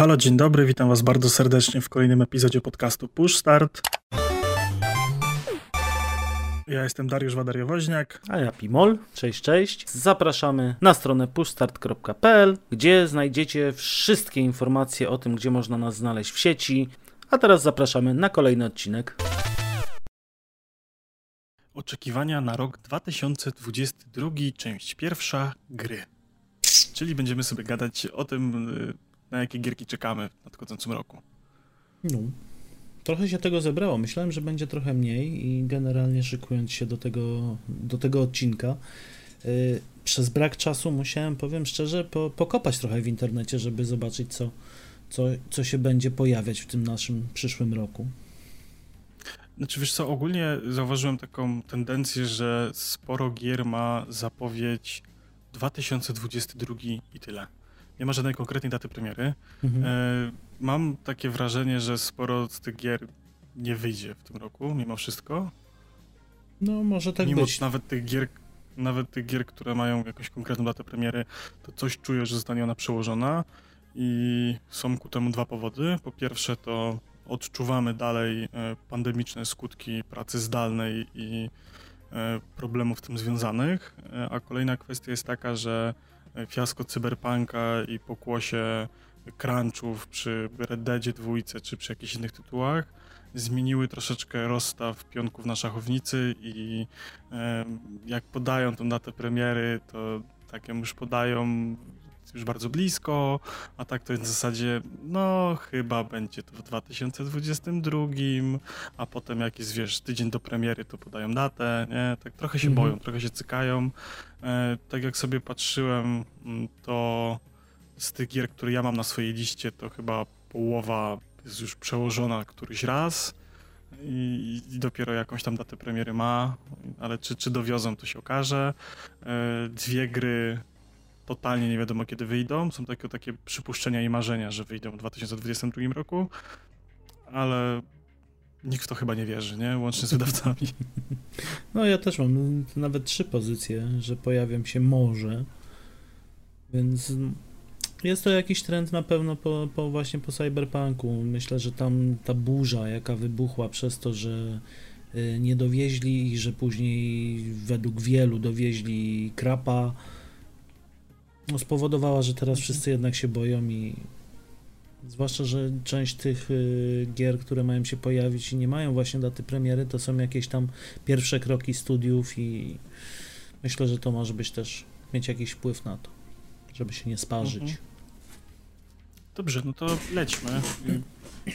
Halo, dzień dobry, witam was bardzo serdecznie w kolejnym epizodzie podcastu Push Start. Ja jestem Dariusz Wadariowoźniak. A ja Pimol. Cześć, cześć. Zapraszamy na stronę pushstart.pl, gdzie znajdziecie wszystkie informacje o tym, gdzie można nas znaleźć w sieci. A teraz zapraszamy na kolejny odcinek. Oczekiwania na rok 2022, część pierwsza, gry. Czyli będziemy sobie gadać o tym, y, na jakie gierki czekamy w nadchodzącym roku. No. Trochę się tego zebrało. Myślałem, że będzie trochę mniej i generalnie szykując się do tego, do tego odcinka, yy, przez brak czasu musiałem, powiem szczerze, po, pokopać trochę w internecie, żeby zobaczyć, co, co, co się będzie pojawiać w tym naszym przyszłym roku. Znaczy wiesz co, ogólnie zauważyłem taką tendencję, że sporo gier ma zapowiedź 2022 i tyle. Nie ma żadnej konkretnej daty premiery. Mhm. E, mam takie wrażenie, że sporo z tych gier nie wyjdzie w tym roku, mimo wszystko. No, może tak mimo być. nawet tych gier, nawet tych gier, które mają jakąś konkretną datę premiery, to coś czuję, że zostanie ona przełożona i są ku temu dwa powody. Po pierwsze to odczuwamy dalej e, pandemiczne skutki pracy zdalnej i e, problemów z tym związanych, e, a kolejna kwestia jest taka, że fiasko cyberpunka i pokłosie crunchów przy Red Deadzie dwójce czy przy jakichś innych tytułach zmieniły troszeczkę rozstaw pionków na szachownicy i jak podają tą datę premiery, to tak ją już podają już bardzo blisko, a tak to jest w zasadzie, no chyba będzie to w 2022, a potem jak jest, wiesz, tydzień do premiery, to podają datę, nie? Tak trochę się mhm. boją, trochę się cykają. E, tak jak sobie patrzyłem, mm, to z tych gier, które ja mam na swojej liście, to chyba połowa jest już przełożona któryś raz i, i dopiero jakąś tam datę premiery ma, ale czy, czy dowiozą, to się okaże. E, dwie gry totalnie nie wiadomo kiedy wyjdą. Są takie, takie przypuszczenia i marzenia, że wyjdą w 2022 roku, ale nikt w to chyba nie wierzy, nie? Łącznie z wydawcami. No ja też mam nawet trzy pozycje, że pojawią się może, więc jest to jakiś trend na pewno po, po właśnie po cyberpunku. Myślę, że tam ta burza, jaka wybuchła przez to, że y, nie dowieźli i że później według wielu dowieźli krapa, no, spowodowała, że teraz wszyscy jednak się boją i zwłaszcza, że część tych y, gier, które mają się pojawić i nie mają właśnie daty premiery, to są jakieś tam pierwsze kroki studiów i myślę, że to może być też mieć jakiś wpływ na to, żeby się nie sparzyć. Mhm. Dobrze, no to lećmy.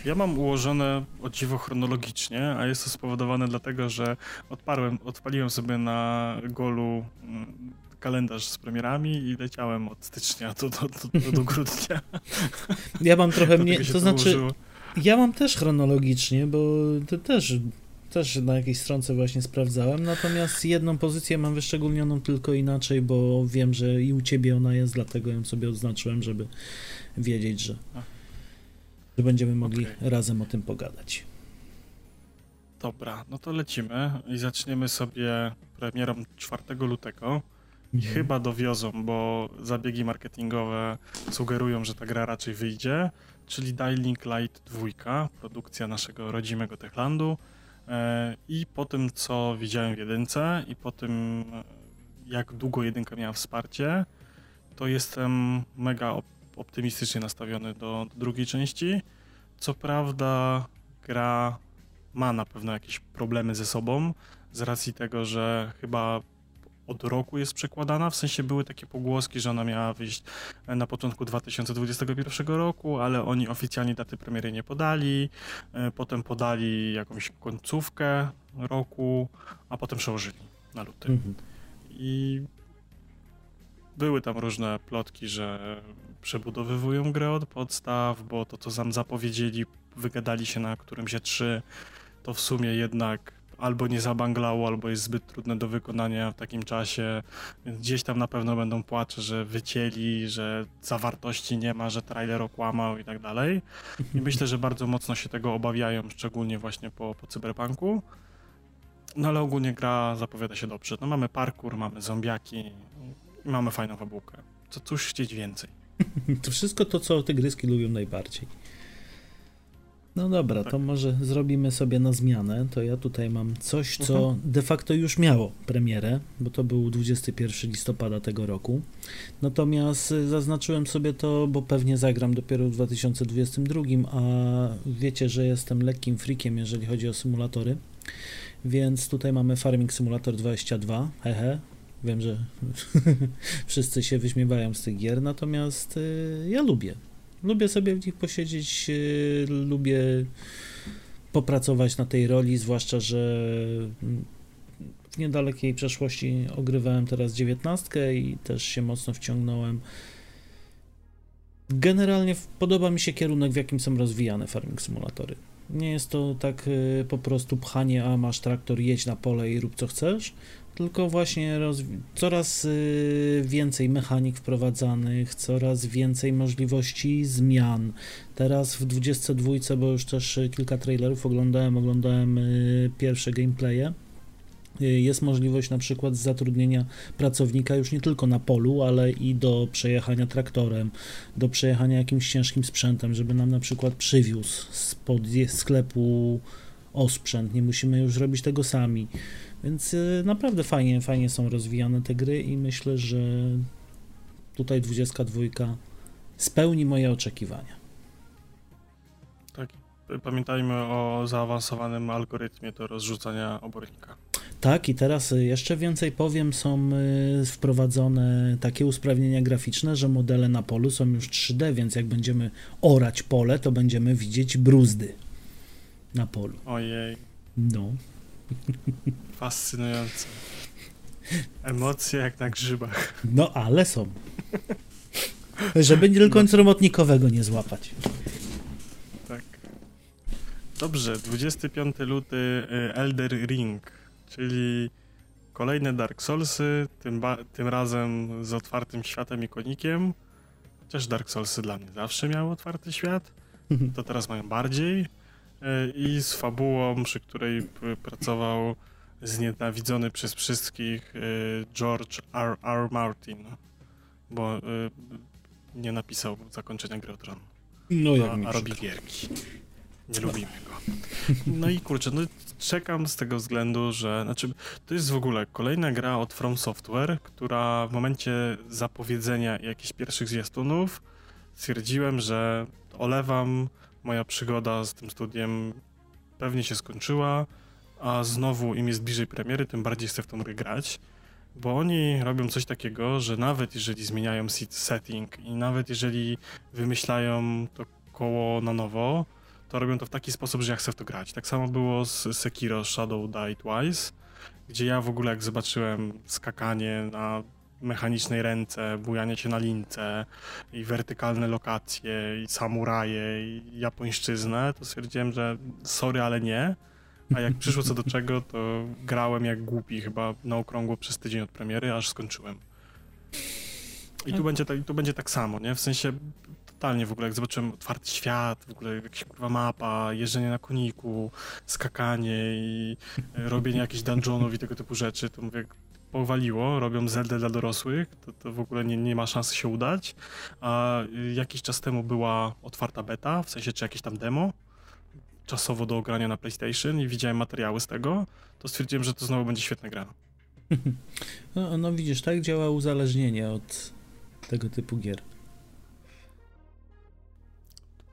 Ja mam ułożone o dziwo chronologicznie, a jest to spowodowane dlatego, że odparłem, odpaliłem sobie na golu mm, kalendarz z premierami i leciałem od stycznia do, do, do, do grudnia. Ja mam trochę mniej, to znaczy ułożyło. ja mam też chronologicznie, bo to też też na jakiejś stronce właśnie sprawdzałem, natomiast jedną pozycję mam wyszczególnioną tylko inaczej, bo wiem, że i u ciebie ona jest, dlatego ją sobie oznaczyłem, żeby wiedzieć, że, że będziemy mogli okay. razem o tym pogadać. Dobra, no to lecimy i zaczniemy sobie premierą 4 lutego. Mhm. Chyba dowiozą, bo zabiegi marketingowe sugerują, że ta gra raczej wyjdzie, czyli Dying Light 2, produkcja naszego rodzimego Techlandu. E, I po tym, co widziałem w jedynce i po tym, jak długo jedynka miała wsparcie, to jestem mega optymistycznie nastawiony do, do drugiej części. Co prawda, gra ma na pewno jakieś problemy ze sobą, z racji tego, że chyba od roku jest przekładana, w sensie były takie pogłoski, że ona miała wyjść na początku 2021 roku, ale oni oficjalnie daty premiery nie podali, e, potem podali jakąś końcówkę roku, a potem przełożyli na luty. Mhm. I były tam różne plotki, że przebudowywują grę od podstaw, bo to, co tam zapowiedzieli, wygadali się na którymś E3, to w sumie jednak albo nie zabanglało, albo jest zbyt trudne do wykonania w takim czasie. Więc gdzieś tam na pewno będą płacze, że wycięli, że zawartości nie ma, że trailer okłamał i tak dalej. I myślę, że bardzo mocno się tego obawiają, szczególnie właśnie po, po cyberpunku. No ale ogólnie gra zapowiada się dobrze. No mamy parkour, mamy zombiaki i mamy fajną fabułkę. Co cóż chcieć więcej? To wszystko to, co tygryski lubią najbardziej. No dobra, Tak. to może zrobimy sobie na zmianę. To ja tutaj mam coś, co Mhm. de facto już miało premierę, bo to był 21 listopada tego roku. Natomiast y, zaznaczyłem sobie to, bo pewnie zagram dopiero w 2022, a wiecie, że jestem lekkim freakiem, jeżeli chodzi o symulatory. Więc tutaj mamy Farming Simulator 22. Hehe. Wiem, że wszyscy się wyśmiewają z tych gier, natomiast y, ja lubię. Lubię sobie w nich posiedzieć, y, lubię popracować na tej roli, zwłaszcza, że w niedalekiej przeszłości ogrywałem teraz dziewiętnastkę i też się mocno wciągnąłem. Generalnie podoba mi się kierunek, w jakim są rozwijane farming symulatory. Nie jest to tak y, po prostu pchanie, a masz traktor, jedź na pole i rób co chcesz, tylko właśnie coraz y, więcej mechanik wprowadzanych, coraz więcej możliwości zmian. Teraz w 22, bo już też y, kilka trailerów oglądałem, oglądałem y, pierwsze gameplaye. Jest możliwość na przykład zatrudnienia pracownika już nie tylko na polu, ale i do przejechania traktorem, do przejechania jakimś ciężkim sprzętem, żeby nam na przykład przywiózł spod sklepu osprzęt. Nie musimy już robić tego sami. Więc y, naprawdę fajnie, fajnie są rozwijane te gry i myślę, że tutaj 22 spełni moje oczekiwania. Tak. Pamiętajmy o zaawansowanym algorytmie do rozrzucania obornika. Tak, i teraz y, jeszcze więcej powiem, są y, wprowadzone takie usprawnienia graficzne, że modele na polu są już 3D, więc jak będziemy orać pole, to będziemy widzieć bruzdy na polu. Ojej, No. Fascynujące. Emocje jak na grzybach. No, ale są. Żeby tylko nic robotnikowego nie złapać. Tak. Dobrze, 25 luty y, Elder Ring, czyli kolejne Dark Soulsy, tym, tym razem z otwartym światem i konikiem. Chociaż Dark Soulsy dla mnie zawsze miały otwarty świat, to teraz mają bardziej. Y, I z fabułą, przy której pracował znienawidzony przez wszystkich y, George R. R. Martin, bo y, nie napisał zakończenia gry o Tron No, jak a, mi a robi gierki. Nie lubimy go. No i kurczę, no czekam z tego względu, że znaczy to jest w ogóle kolejna gra od From Software, która w momencie zapowiedzenia jakichś pierwszych zwiastunów stwierdziłem, że olewam, moja przygoda z tym studiem pewnie się skończyła, a znowu im jest bliżej premiery, tym bardziej chcę w tą grę grać. Bo oni robią coś takiego, że nawet jeżeli zmieniają setting i nawet jeżeli wymyślają to koło na nowo, to robią to w taki sposób, że ja chcę w to grać. Tak samo było z Sekiro Shadow Die Twice, gdzie ja w ogóle jak zobaczyłem skakanie na mechanicznej ręce, bujanie się na lince i wertykalne lokacje i samuraje i japońszczyznę, to stwierdziłem, że sorry, ale nie. A jak przyszło co do czego, to grałem jak głupi chyba na okrągło przez tydzień od premiery, aż skończyłem. I tu będzie, tak, tu będzie tak samo, nie? W sensie totalnie w ogóle, jak zobaczyłem otwarty świat, w ogóle jakaś kurwa mapa, jeżdżenie na koniku, skakanie i e, robienie jakichś dungeonów i tego typu rzeczy, to mówię, powaliło, robią Zelda dla dorosłych, to, to w ogóle nie, nie ma szans się udać. A y, jakiś czas temu była otwarta beta, w sensie czy jakieś tam demo, czasowo do ogrania na PlayStation i widziałem materiały z tego, to stwierdziłem, że to znowu będzie świetna gra. No, no widzisz, tak działa uzależnienie od tego typu gier.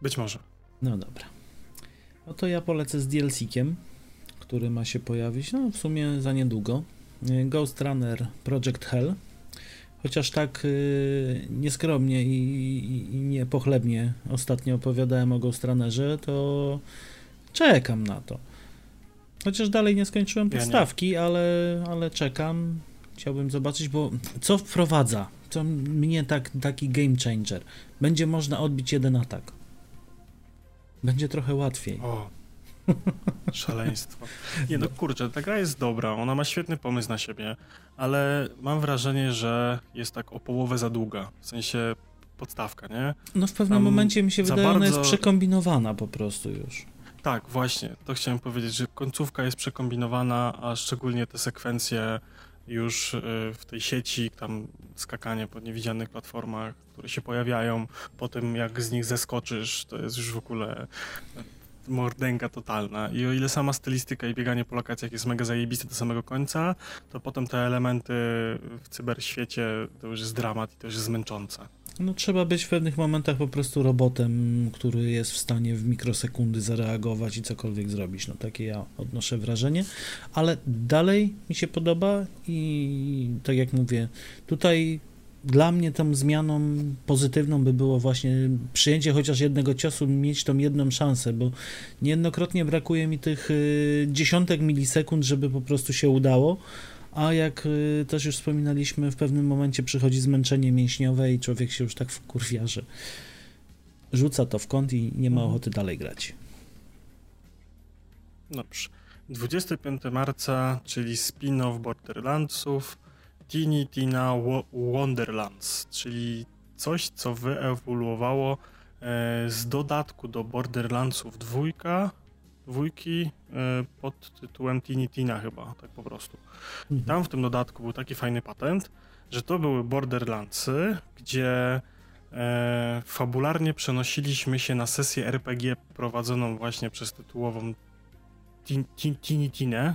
Być może. No dobra. No to ja polecę z DLC-kiem, który ma się pojawić, no w sumie za niedługo. Ghost Runner Project Hell. Chociaż tak y, nieskromnie i, i, i niepochlebnie ostatnio opowiadałem o Ghost Runnerze, to czekam na to. Chociaż dalej nie skończyłem Ja nie. podstawki, ale, ale czekam. Chciałbym zobaczyć, bo co wprowadza? Co mnie tak, taki game changer? Będzie można odbić jeden atak. Będzie trochę łatwiej. O, szaleństwo. Nie no, kurczę, ta gra jest dobra, ona ma świetny pomysł na siebie, ale mam wrażenie, że jest tak o połowę za długa, w sensie podstawka, nie? No w pewnym Tam momencie mi się wydaje, ona jest bardzo- przekombinowana po prostu już. Tak, właśnie, to chciałem powiedzieć, że końcówka jest przekombinowana, a szczególnie te sekwencje już y, w tej sieci, tam skakanie po niewidzialnych platformach, które się pojawiają, po tym jak z nich zeskoczysz, to jest już w ogóle mordęga totalna. I o ile sama stylistyka i bieganie po lokacjach jest mega zajebiste do samego końca, to potem te elementy w cyberświecie to już jest dramat i to już jest zmęczące. No trzeba być w pewnych momentach po prostu robotem, który jest w stanie w mikrosekundy zareagować i cokolwiek zrobić. No takie ja odnoszę wrażenie, ale dalej mi się podoba i tak jak mówię, tutaj dla mnie tą zmianą pozytywną by było właśnie przyjęcie chociaż jednego ciosu, mieć tą jedną szansę, bo niejednokrotnie brakuje mi tych y, dziesiątek milisekund, żeby po prostu się udało, a jak y, też już wspominaliśmy, w pewnym momencie przychodzi zmęczenie mięśniowe i człowiek się już tak wkurwia, że rzuca to w kąt i nie ma mhm. ochoty dalej grać. Dobrze. 25 marca, czyli spin-off Borderlandsów, Teeny Tina Wonderlands, czyli coś, co wyewoluowało e, z dodatku do Borderlandsów dwójka, dwójki e, pod tytułem Teeny Tina chyba, tak po prostu. I mhm. tam w tym dodatku był taki fajny patent, że to były Borderlandsy, gdzie e, fabularnie przenosiliśmy się na sesję RPG prowadzoną właśnie przez tytułową Teeny Tinę,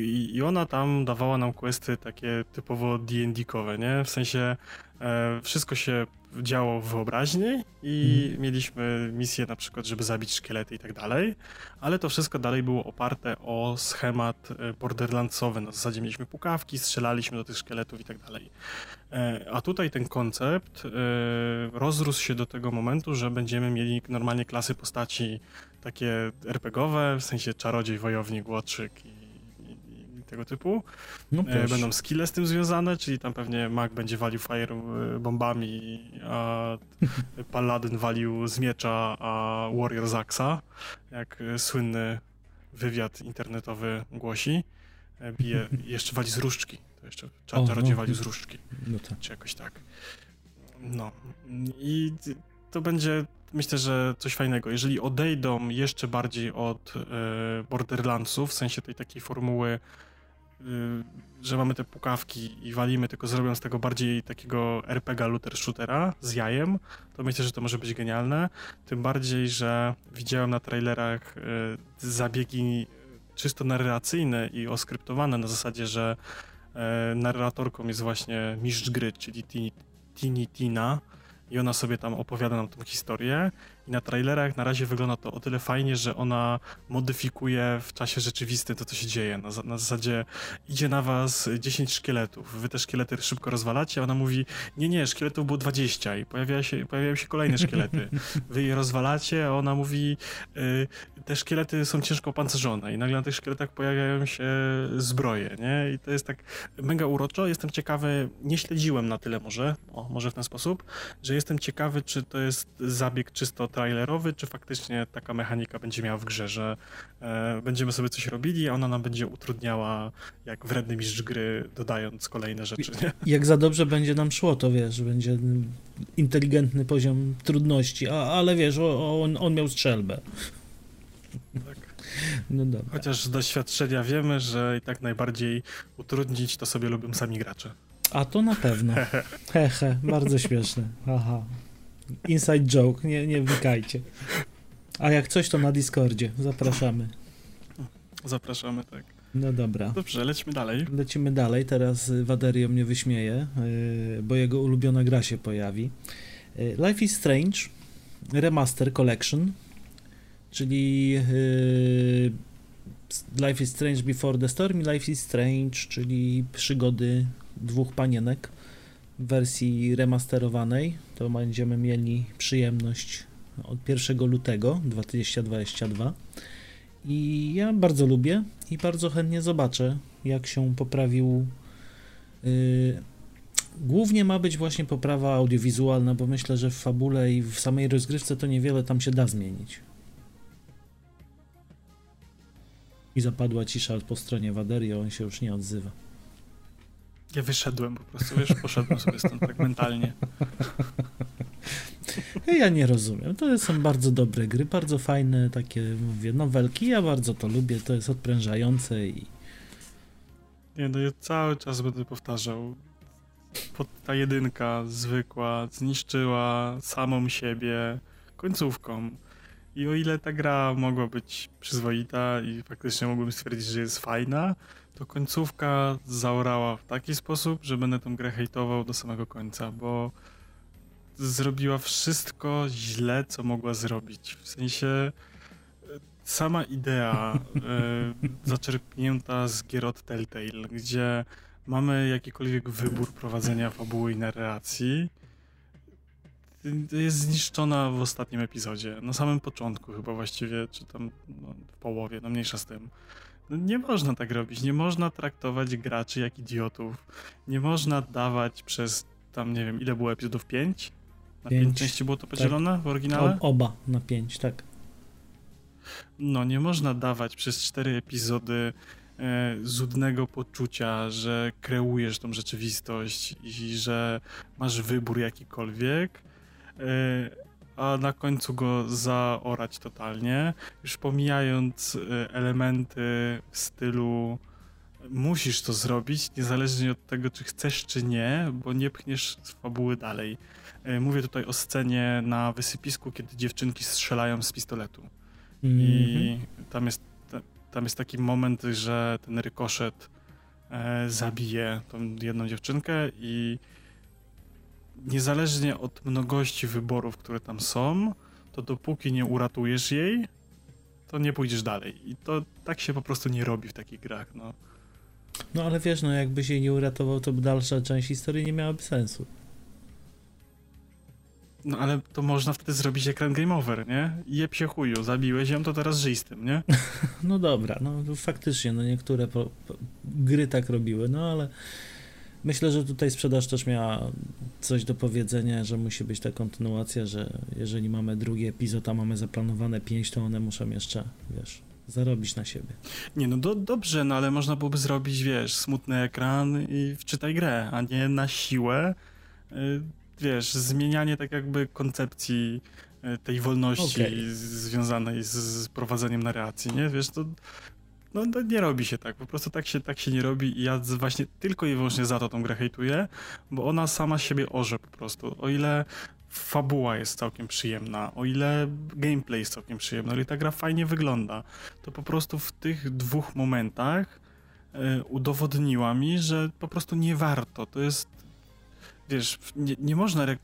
i, I ona tam dawała nam questy takie typowo D&D-kowe, nie? W sensie e, wszystko się działo w wyobraźni i mhm. mieliśmy misję na przykład, żeby zabić szkielety i tak dalej, ale to wszystko dalej było oparte o schemat e, borderlandsowy. Na zasadzie mieliśmy pukawki, strzelaliśmy do tych szkieletów i tak dalej. E, a tutaj ten koncept e, rozrósł się do tego momentu, że będziemy mieli normalnie klasy postaci takie RPGowe, w sensie czarodziej, wojownik, łotrzyk tego typu. No e, Będą skille z tym związane, czyli tam pewnie Mac będzie walił fire e, bombami, a Paladin walił z miecza, a Warrior z aksa, jak słynny wywiad internetowy głosi. E, bije, jeszcze wali z różdżki. To jeszcze czarodziej no, walił z różdżki. No tak. Czy jakoś tak. No. I to będzie myślę, że coś fajnego. Jeżeli odejdą jeszcze bardziej od e, Borderlandsów, w sensie tej takiej formuły Y, że mamy te pukawki i walimy, tylko zrobią z tego bardziej takiego RPG looter shootera z jajem, to myślę, że to może być genialne. Tym bardziej, że widziałem na trailerach y, zabiegi czysto narracyjne i oskryptowane na zasadzie, że y, narratorką jest właśnie mistrz gry, czyli Tini Tina i ona sobie tam opowiada nam tą historię i na trailerach na razie wygląda to o tyle fajnie, że ona modyfikuje w czasie rzeczywistym to, co się dzieje. Na, na zasadzie idzie na was 10 szkieletów, wy te szkielety szybko rozwalacie, a ona mówi, nie, nie, szkieletów było 20 i pojawia się, pojawiają się kolejne szkielety. Wy je rozwalacie, a ona mówi, y, te szkielety są ciężko opancerzone i nagle na tych szkieletach pojawiają się zbroje, nie? I to jest tak mega uroczo. Jestem ciekawy, nie śledziłem na tyle może, o, może w ten sposób, że jestem ciekawy, czy to jest zabieg czysto trailerowy, czy faktycznie taka mechanika będzie miała w grze, że e, będziemy sobie coś robili, a ona nam będzie utrudniała jak wredny mistrz gry, dodając kolejne rzeczy. Nie? Jak za dobrze będzie nam szło, to wiesz, będzie inteligentny poziom trudności, a, ale wiesz, on, on miał strzelbę. Tak. No dobra. Chociaż z doświadczenia wiemy, że i tak najbardziej utrudnić to sobie lubią sami gracze. A to na pewno. Hehe, bardzo śmieszne. Aha. Inside joke, nie, nie wnikajcie. A jak coś, to na Discordzie. Zapraszamy. Zapraszamy, tak. No dobra. Dobrze, lecimy dalej. Lecimy dalej. Teraz Waderio mnie wyśmieje, y, bo jego ulubiona gra się pojawi. Y, Life is Strange Remaster Collection, czyli y, Life is Strange Before the Storm i Life is Strange, czyli przygody dwóch panienek wersji remasterowanej. To będziemy mieli przyjemność od 1 lutego 2022. I ja bardzo lubię i bardzo chętnie zobaczę, jak się poprawił. Yy, głównie ma być właśnie poprawa audiowizualna, bo myślę, że w fabule i w samej rozgrywce to niewiele tam się da zmienić. I zapadła cisza po stronie Waderio, on się już nie odzywa. Ja wyszedłem po prostu, wiesz, poszedłem sobie stąd tak mentalnie. Ja nie rozumiem. To są bardzo dobre gry, bardzo fajne takie, mówię, nowelki. Ja bardzo to lubię, to jest odprężające i Nie, no ja cały czas będę powtarzał. Pod ta jedynka zwykła zniszczyła samą siebie końcówką. I o ile ta gra mogła być przyzwoita i faktycznie mógłbym stwierdzić, że jest fajna, to końcówka zaorała w taki sposób, że będę tę grę hejtował do samego końca, bo zrobiła wszystko źle, co mogła zrobić. W sensie e, sama idea e, zaczerpnięta z gier od Telltale, gdzie mamy jakikolwiek wybór prowadzenia fabuły i narracji, jest zniszczona w ostatnim epizodzie. Na samym początku chyba właściwie, czy tam no, w połowie, no mniejsza z tym. No, nie można tak robić. Nie można traktować graczy jak idiotów. Nie można dawać przez tam, nie wiem, ile było epizodów? Pięć? Na pięć, części było to podzielone tak. w oryginale? Oba na pięć, tak. No, nie można dawać przez cztery epizody e, zudnego poczucia, że kreujesz tą rzeczywistość i że masz wybór jakikolwiek, e, a na końcu go zaorać totalnie, już pomijając e, elementy w stylu musisz to zrobić, niezależnie od tego, czy chcesz, czy nie, bo nie pchniesz fabuły dalej. E, mówię tutaj o scenie na wysypisku, kiedy dziewczynki strzelają z pistoletu. Mm -hmm. I mhm. tam jest, tam jest taki moment, że ten rykoszet e, zabije tą jedną dziewczynkę i niezależnie od mnogości wyborów, które tam są, to dopóki nie uratujesz jej, to nie pójdziesz dalej. I to tak się po prostu nie robi w takich grach. No, no ale wiesz, no jakbyś jej nie uratował, to dalsza część historii nie miałaby sensu. No ale to można wtedy zrobić ekran game over, nie? Jeb się chuju, zabiłeś ją, to teraz żyj z tym, nie? no dobra, no faktycznie, no niektóre po, po, gry tak robiły, no ale myślę, że tutaj sprzedaż też miała coś do powiedzenia, że musi być ta kontynuacja, że jeżeli mamy drugi epizod, a mamy zaplanowane pięć, to one muszą jeszcze, wiesz, zarobić na siebie. Nie, no do, dobrze, no ale można byłoby zrobić, wiesz, smutny ekran i wczytaj grę, a nie na siłę, y, wiesz, zmienianie tak jakby koncepcji y, tej wolności okay. związanej z, z prowadzeniem narracji, nie? Wiesz, to no, no, nie robi się tak, po prostu tak się, tak się nie robi i ja właśnie tylko i wyłącznie za to tą grę hejtuję, bo ona sama siebie orze po prostu. O ile fabuła jest całkiem przyjemna, o ile gameplay jest całkiem przyjemny, o ile ta gra fajnie wygląda, to po prostu w tych dwóch momentach y, udowodniła mi, że po prostu nie warto. To jest wiesz, nie, nie można. Re...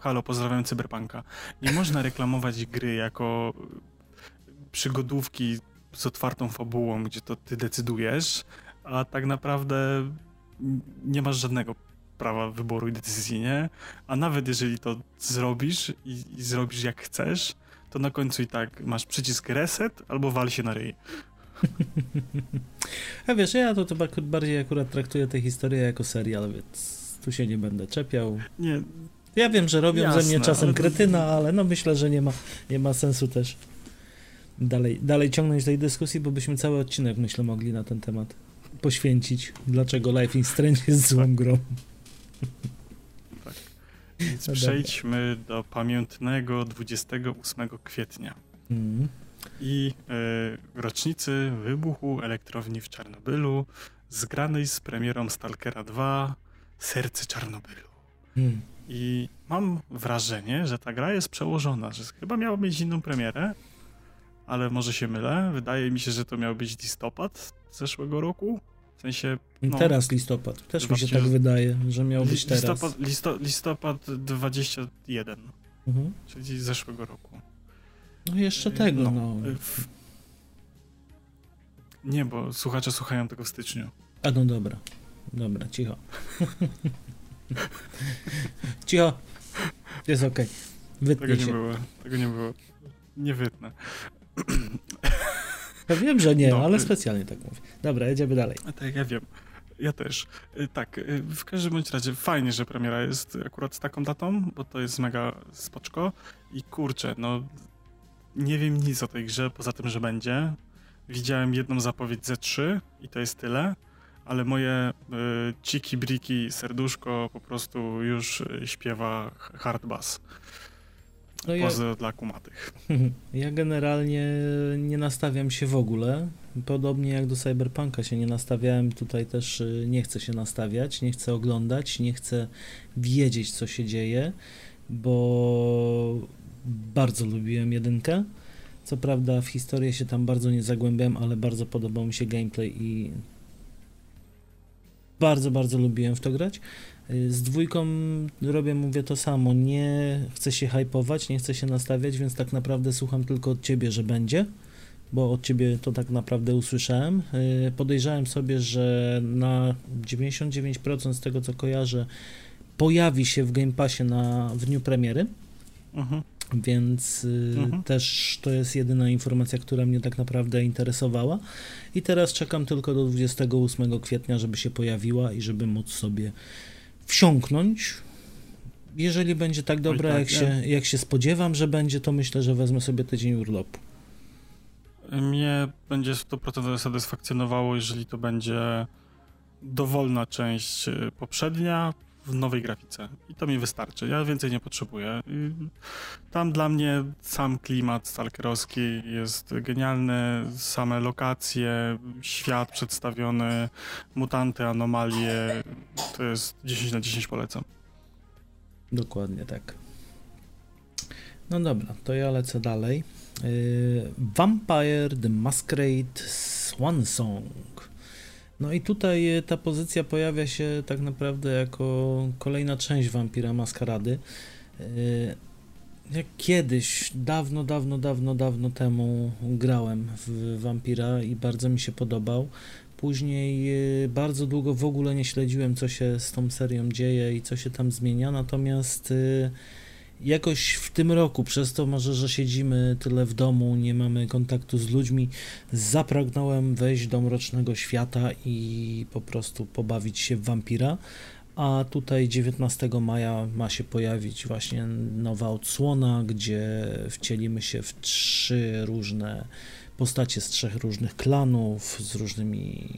Halo, pozdrawiam Cyberpunka. Nie można reklamować gry jako przygodówki z otwartą fabułą, gdzie to ty decydujesz, a tak naprawdę nie masz żadnego prawa wyboru i decyzji, nie? A nawet jeżeli to zrobisz i, i zrobisz jak chcesz, to na końcu i tak masz przycisk reset albo wal się na ryj. A wiesz, ja to, to bardziej akurat traktuję tę historię jako serial, więc tu się nie będę czepiał. Nie. Ja wiem, że robią Jasne, ze mnie czasem ale kretyna, ale no myślę, że nie ma, nie ma sensu też dalej, dalej ciągnąć tej dyskusji, bo byśmy cały odcinek, myślę, mogli na ten temat poświęcić. Dlaczego Life in Strange jest złą grą. Tak. Więc no przejdźmy dobra. do pamiętnego 28 kwietnia. Mm. I y, rocznicy wybuchu elektrowni w Czarnobylu, zgranej z premierą Stalkera 2 Serce Czarnobylu. Mm. I mam wrażenie, że ta gra jest przełożona, że chyba miała mieć inną premierę, ale może się mylę. Wydaje mi się, że to miał być listopad zeszłego roku. W sensie. No, teraz listopad. Też mi się tak wydaje, że miał być teraz. Listopad, listo, listopad 21. Mhm. Czyli zeszłego roku. No jeszcze tego, no. no. W... Nie, bo słuchacze słuchają tego w styczniu. A no dobra. Dobra, cicho. cicho. Jest okej. Okay. Tego nie było. Tego nie było. Nie wytnę. Ja wiem, że nie, no, ale specjalnie tak mówię. Dobra, jedziemy dalej. Tak, ja wiem. Ja też. Y, tak, y, w każdym bądź razie fajnie, że premiera jest akurat z taką datą, bo to jest mega spoczko i kurczę, no nie wiem nic o tej grze, poza tym, że będzie. Widziałem jedną zapowiedź ze 3 i to jest tyle, ale moje y, ciki, briki, serduszko po prostu już śpiewa hard bass. No ja, poza dla kumatych. Ja generalnie nie nastawiam się w ogóle. Podobnie jak do Cyberpunka się nie nastawiałem, tutaj też y, nie chcę się nastawiać, nie chcę oglądać, nie chcę wiedzieć, co się dzieje, bo bardzo lubiłem jedynkę. Co prawda w historię się tam bardzo nie zagłębiałem, ale bardzo podobał mi się gameplay i bardzo, bardzo lubiłem w to grać. Y, z dwójką robię, mówię to samo. Nie chcę się hypować, nie chcę się nastawiać, więc tak naprawdę słucham tylko od ciebie, że będzie, bo od ciebie to tak naprawdę usłyszałem. Y, podejrzałem sobie, że na 99% z tego co kojarzę, pojawi się w Game Passie na, w dniu premiery. Mhm. Więc y, mhm. też to jest jedyna informacja, która mnie tak naprawdę interesowała. I teraz czekam tylko do 28 kwietnia, żeby się pojawiła i żeby móc sobie wsiąknąć. Jeżeli będzie tak dobra, tak, jak, się, jak się spodziewam, że będzie, to myślę, że wezmę sobie tydzień urlopu. Mnie będzie 100% satysfakcjonowało, jeżeli to będzie dowolna część y, poprzednia w nowej grafice. I to mi wystarczy. Ja więcej nie potrzebuję. Tam dla mnie sam klimat stalkerowski jest genialny, same lokacje, świat przedstawiony, mutanty, anomalie. To jest 10 na 10 polecam. Dokładnie tak. No dobra, to ja lecę dalej. Yy, Vampire the Masquerade Swan Song. No i tutaj e, ta pozycja pojawia się tak naprawdę jako kolejna część Wampira Maskarady. E, jak kiedyś, dawno, dawno, dawno, dawno temu grałem w Vampira i bardzo mi się podobał. Później e, bardzo długo w ogóle nie śledziłem, co się z tą serią dzieje i co się tam zmienia, natomiast jakoś w tym roku, przez to może, że siedzimy tyle w domu, nie mamy kontaktu z ludźmi, zapragnąłem wejść do mrocznego świata i po prostu pobawić się w wampira. A tutaj 19 maja ma się pojawić właśnie nowa odsłona, gdzie wcielimy się w trzy różne postacie z trzech różnych klanów, z różnymi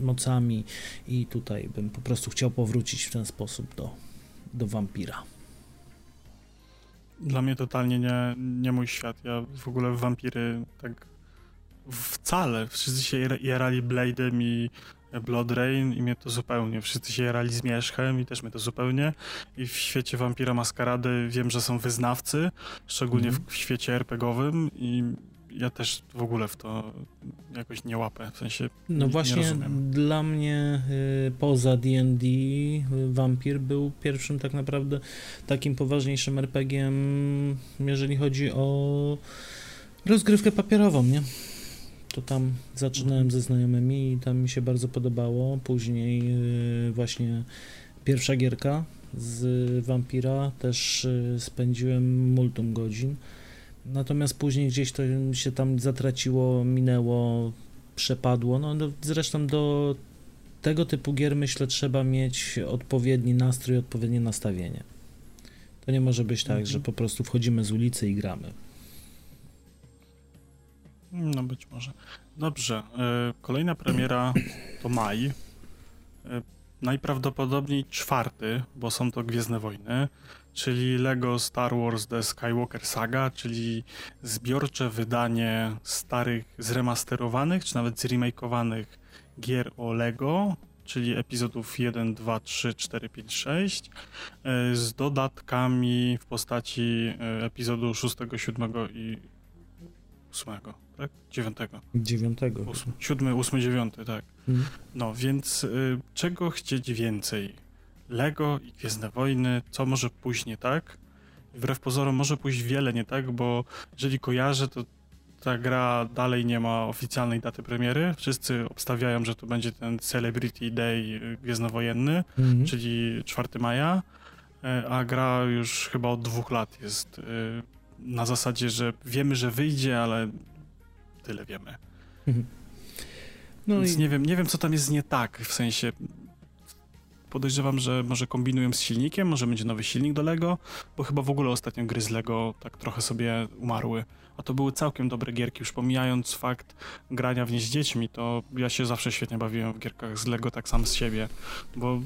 mocami i tutaj bym po prostu chciał powrócić w ten sposób do, do wampira. Dla mnie totalnie nie, nie mój świat. Ja w ogóle w wampiry tak wcale. Wszyscy się jarali Blade'em i Blood Rain i mnie to zupełnie. Wszyscy się jarali Zmierzchem i też mnie to zupełnie. I w świecie Vampira Maskarady wiem, że są wyznawcy, szczególnie mm w, w świecie RPGowym i ja też w ogóle w to jakoś nie łapę, w sensie No nie, właśnie nie dla mnie y, poza D&D y, Vampir był pierwszym tak naprawdę takim poważniejszym RPGiem, jeżeli chodzi o rozgrywkę papierową, nie? To tam zaczynałem ze znajomymi i tam mi się bardzo podobało. Później y, właśnie pierwsza gierka z Vampira też y, spędziłem multum godzin. Natomiast później gdzieś to się tam zatraciło, minęło, przepadło. No, no zresztą do tego typu gier myślę trzeba mieć odpowiedni nastrój, odpowiednie nastawienie. To nie może być tak, mhm. że po prostu wchodzimy z ulicy i gramy. No być może. Dobrze. E, kolejna premiera to maj. E, najprawdopodobniej czwarty, bo są to Gwiezdne Wojny czyli Lego Star Wars The Skywalker Saga, czyli zbiorcze wydanie starych, zremasterowanych, czy nawet zremakeowanych gier o Lego, czyli epizodów 1, 2, 3, 4, 5, 6, z dodatkami w postaci e, epizodu 6, 7 i 8, tak? 9. 9. 7, 8, 9, tak. Mhm. No więc y, czego chcieć więcej? Lego i Gwiezdne Wojny, co może pójść nie tak. Wbrew pozorom może pójść wiele nie tak, bo jeżeli kojarzę, to ta gra dalej nie ma oficjalnej daty premiery. Wszyscy obstawiają, że to będzie ten Celebrity Day Gwiezdnowojenny, mhm. czyli 4 maja, e, a gra już chyba od dwóch lat jest e, na zasadzie, że wiemy, że wyjdzie, ale tyle wiemy. Mhm. No Więc i... nie wiem, nie wiem, co tam jest nie tak, w sensie Podejrzewam, że może kombinują z silnikiem, może będzie nowy silnik do Lego, bo chyba w ogóle ostatnio gry z Lego tak trochę sobie umarły. a to były całkiem dobre gierki. Już pomijając fakt grania w nie z dziećmi, to ja się zawsze świetnie bawiłem w gierkach z Lego tak sam z siebie, bo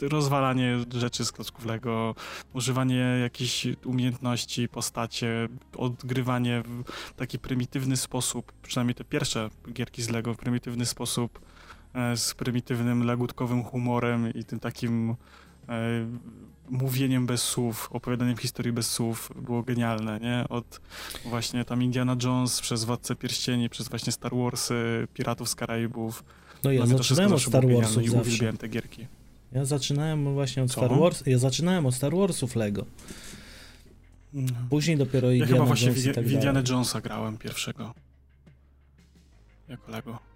rozwalanie rzeczy z klocków Lego, używanie jakichś umiejętności, postacie, odgrywanie w taki prymitywny sposób, przynajmniej te pierwsze gierki z Lego w prymitywny sposób, z prymitywnym, lagutkowym humorem i tym takim e, mówieniem bez słów, opowiadaniem historii bez słów było genialne, nie? Od właśnie tam Indiana Jones, przez Władcę Pierścieni, przez właśnie Star Warsy, Piratów z Karaibów. No ja zaczynałem od Star Warsów i zawsze. uwielbiałem te gierki. Ja zaczynałem właśnie od Co? Star Wars. Ja zaczynałem od Star Warsów Lego. Później dopiero Ja Indiana chyba właśnie Jones w, tak w Indiana. Jonesa grałem pierwszego. Jako Lego.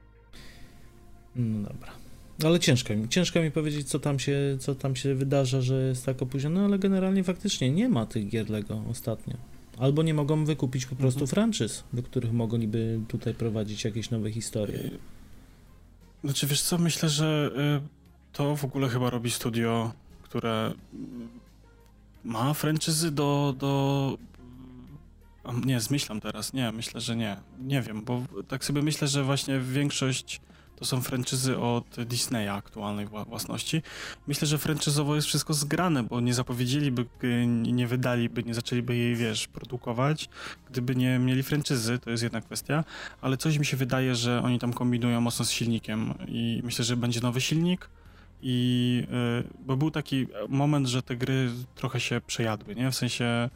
No dobra. Ale ciężko mi, ciężko mi powiedzieć, co tam, się, co tam się wydarza, że jest tak opóźnione, ale generalnie faktycznie nie ma tych gier Lego ostatnio. Albo nie mogą wykupić po prostu Mhm. franczyz, do których mogliby tutaj prowadzić jakieś nowe historie. Y, Znaczy, wiesz co, myślę, że y, to w ogóle chyba robi studio, które ma franczyzy do, do... Nie, zmyślam teraz, nie, myślę, że nie. Nie wiem, bo tak sobie myślę, że właśnie większość to są franczyzy od Disneya aktualnej wła- własności. Myślę, że franczyzowo jest wszystko zgrane, bo nie zapowiedzieliby, nie wydaliby, nie zaczęliby jej, wiesz, produkować, gdyby nie mieli franczyzy, to jest jedna kwestia ale coś mi się wydaje, że oni tam kombinują mocno z silnikiem i myślę, że będzie nowy silnik i y, bo był taki moment, że te gry trochę się przejadły, nie? W sensie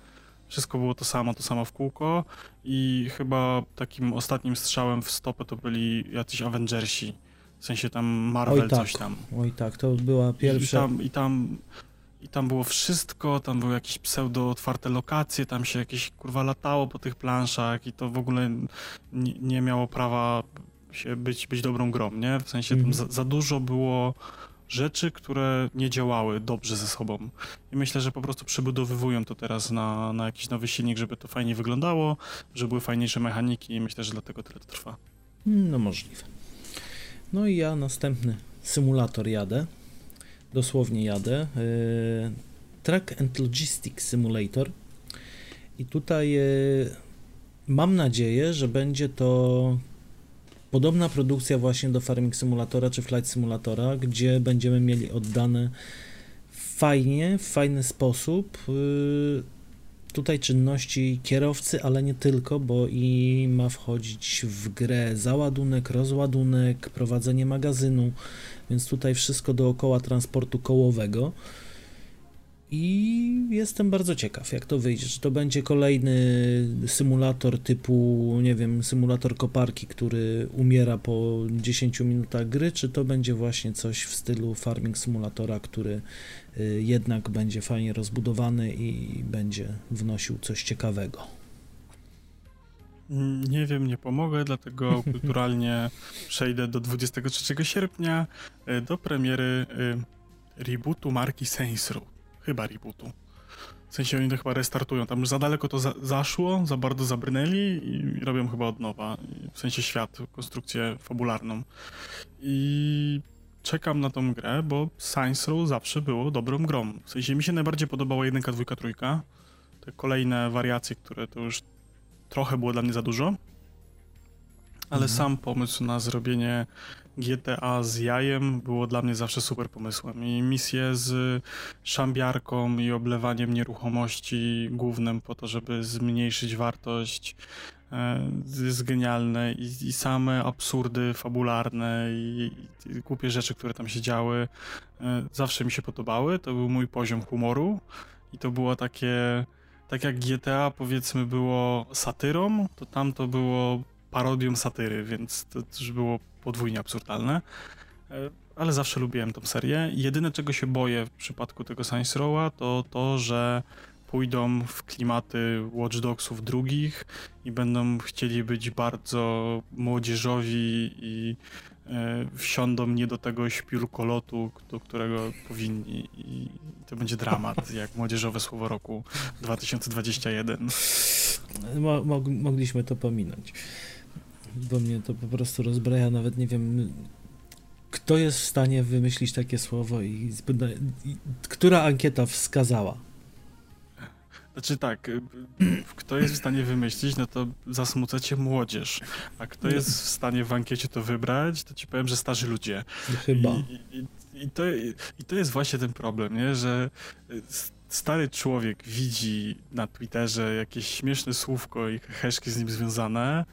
wszystko było to samo, to samo w kółko i chyba takim ostatnim strzałem w stopę to byli jacyś Avengersi, w sensie tam Marvel Oj, tak. coś tam. Oj tak, to była I pierwsza... tam, i tam i tam było wszystko, tam były jakieś pseudo otwarte lokacje, tam się jakieś kurwa latało po tych planszach i to w ogóle nie, nie miało prawa się być, być dobrą grą, nie? W sensie tam Mhm. za, za dużo było rzeczy, które nie działały dobrze ze sobą. I myślę, że po prostu przebudowywują to teraz na, na jakiś nowy silnik, żeby to fajnie wyglądało, żeby były fajniejsze mechaniki i myślę, że dlatego tyle to trwa. No możliwe. No i ja następny symulator jadę. Dosłownie jadę. Yy, Track and Logistics Simulator. I tutaj yy, mam nadzieję, że będzie to podobna produkcja właśnie do Farming Simulatora czy Flight Simulatora, gdzie będziemy mieli oddane fajnie, w fajny sposób. Yy, tutaj czynności kierowcy, ale nie tylko, bo i ma wchodzić w grę załadunek, rozładunek, prowadzenie magazynu, więc tutaj wszystko dookoła transportu kołowego. I jestem bardzo ciekaw, jak to wyjdzie. Czy to będzie kolejny symulator typu, nie wiem, symulator koparki, który umiera po 10 minutach gry, czy to będzie właśnie coś w stylu Farming Simulatora, który y, jednak będzie fajnie rozbudowany i będzie wnosił coś ciekawego. Mm, Nie wiem, nie pomogę, dlatego kulturalnie przejdę do 23 sierpnia y, do premiery y, rebootu marki Saints Row. Chyba rebootu. W sensie oni to chyba restartują. Tam już za daleko to za zaszło, za bardzo zabrnęli i robią chyba od nowa. W sensie świat, konstrukcję fabularną. I czekam na tą grę, bo Saints Row zawsze było dobrą grą. W sensie mi się najbardziej podobała jedynka, dwójka, trójka. Te kolejne wariacje, które to już trochę było dla mnie za dużo. Ale Mhm. sam pomysł na zrobienie GTA z jajem było dla mnie zawsze super pomysłem. I misje z szambiarką i oblewaniem nieruchomości głównym po to, żeby zmniejszyć wartość e, jest genialne i, i same absurdy fabularne i, i głupie rzeczy, które tam się działy e, zawsze mi się podobały. To był mój poziom humoru i to było takie tak jak GTA powiedzmy było satyrą, to tam to było parodią satyry, więc to też było podwójnie absurdalne. E, Ale zawsze lubiłem tą serię. Jedyne czego się boję w przypadku tego Science Row'a to to, że pójdą w klimaty Watch Dogsów drugich i będą chcieli być bardzo młodzieżowi i e, wsiądą nie do tego śpiórkolotu, do którego powinni i to będzie dramat, jak młodzieżowe słowo roku 2021. Mo mog mogliśmy to pominąć, bo mnie to po prostu rozbraja, nawet nie wiem, kto jest w stanie wymyślić takie słowo i, i która ankieta wskazała. Znaczy tak, y, y, kto jest w stanie wymyślić, no to zasmucacie młodzież, a kto jest w stanie w ankiecie to wybrać, to ci powiem, że starzy ludzie. Chyba. I, i, i, to, I to jest właśnie ten problem, nie? że stary człowiek widzi na Twitterze jakieś śmieszne słówko i heszki z nim związane,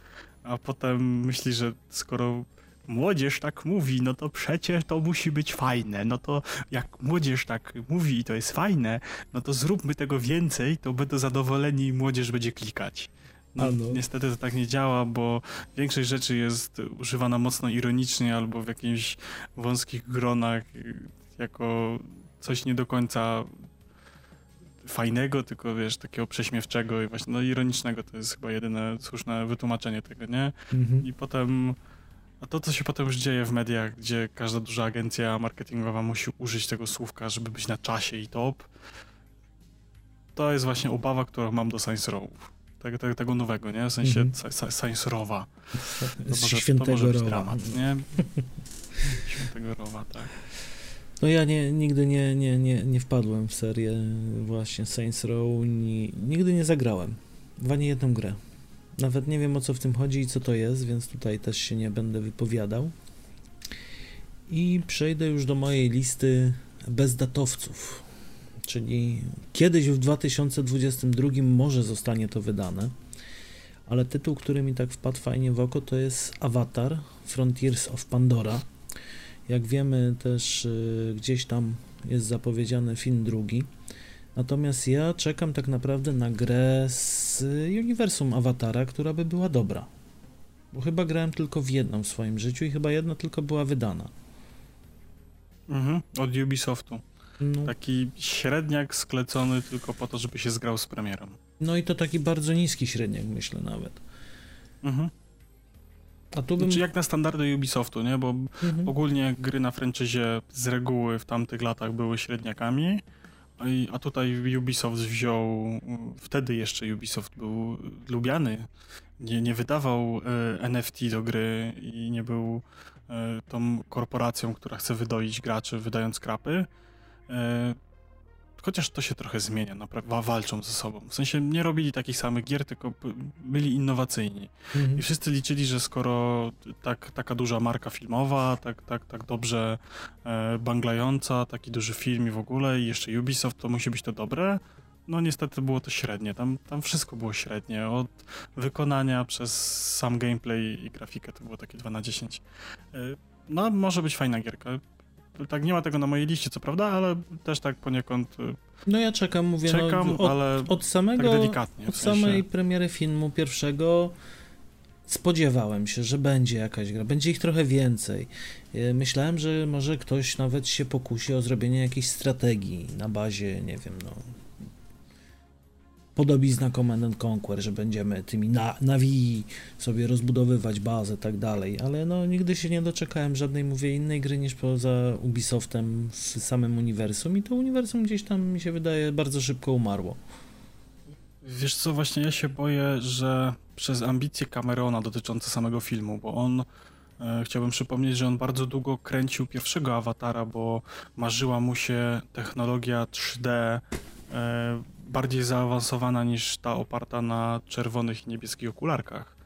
a potem myśli, że skoro młodzież tak mówi, no to przecież to musi być fajne. No to jak młodzież tak mówi i to jest fajne, no to zróbmy tego więcej, to będą zadowoleni i młodzież będzie klikać. No, niestety to tak nie działa, bo większość rzeczy jest używana mocno ironicznie albo w jakichś wąskich gronach jako coś nie do końca fajnego, tylko wiesz, takiego prześmiewczego i właśnie no ironicznego to jest chyba jedyne słuszne wytłumaczenie tego, nie? Mhm. I potem a to, co się potem już dzieje w mediach, gdzie każda duża agencja marketingowa musi użyć tego słówka, żeby być na czasie i top, to jest właśnie obawa, którą mam do Science Row. Tego, tego, tego nowego, nie? W sensie mm -hmm. Science Rowa. To może, to może być Rowa. dramat, nie? Świętego Rowa, tak. No ja nie, nigdy nie, nie, nie, nie wpadłem w serię właśnie Saints Row, ni, nigdy nie zagrałem w ani jedną grę. Nawet nie wiem o co w tym chodzi i co to jest, więc tutaj też się nie będę wypowiadał. I przejdę już do mojej listy bezdatowców, czyli kiedyś w 2022 może zostanie to wydane, ale tytuł, który mi tak wpadł fajnie w oko, to jest Avatar Frontiers of Pandora. Jak wiemy, też y, gdzieś tam jest zapowiedziany film drugi. Natomiast ja czekam tak naprawdę na grę z uniwersum Awatara, która by była dobra. Bo chyba grałem tylko w jedną w swoim życiu i chyba jedna tylko była wydana. Mhm, od Ubisoftu. No. Taki średniak sklecony tylko po to, żeby się zgrał z premierą. No i to taki bardzo niski średniak, myślę nawet. Mhm. A tu bym... Znaczy jak na standardy Ubisoftu, nie? Bo mhm. ogólnie gry na franczyzie z reguły w tamtych latach były średniakami, a tutaj Ubisoft wziął, wtedy jeszcze Ubisoft był lubiany, nie, nie wydawał e, NFT do gry i nie był e, tą korporacją, która chce wydoić graczy wydając krapy. Chociaż to się trochę zmienia, naprawdę walczą ze sobą. W sensie nie robili takich samych gier, tylko byli innowacyjni. Mhm. I wszyscy liczyli, że skoro tak, taka duża marka filmowa, tak, tak, tak dobrze e, banglająca, taki duży film i w ogóle, i jeszcze Ubisoft, to musi być to dobre. No niestety było to średnie, tam, tam wszystko było średnie, od wykonania przez sam gameplay i grafikę to było takie 2 na 10. E, no może być fajna gierka, tak nie ma tego na mojej liście, co prawda, ale też tak poniekąd. Y, no ja czekam, mówię, no, czekam, no, od, ale od samego, tak delikatnie. Od w sensie. samej premiery filmu pierwszego spodziewałem się, że będzie jakaś gra, będzie ich trochę więcej. Y, myślałem, że może ktoś nawet się pokusi o zrobienie jakiejś strategii na bazie, nie wiem, no, podobizna Command Conquer, że będziemy tymi na, sobie rozbudowywać bazę tak dalej, ale no nigdy się nie doczekałem żadnej, mówię, innej gry niż poza Ubisoftem w samym uniwersum i to uniwersum gdzieś tam mi się wydaje bardzo szybko umarło. Wiesz co, właśnie ja się boję, że przez ambicje Camerona dotyczące samego filmu, bo on e, Chciałbym przypomnieć, że on bardzo długo kręcił pierwszego awatara, bo marzyła mu się technologia 3D, e, bardziej zaawansowana niż ta oparta na czerwonych i niebieskich okularkach.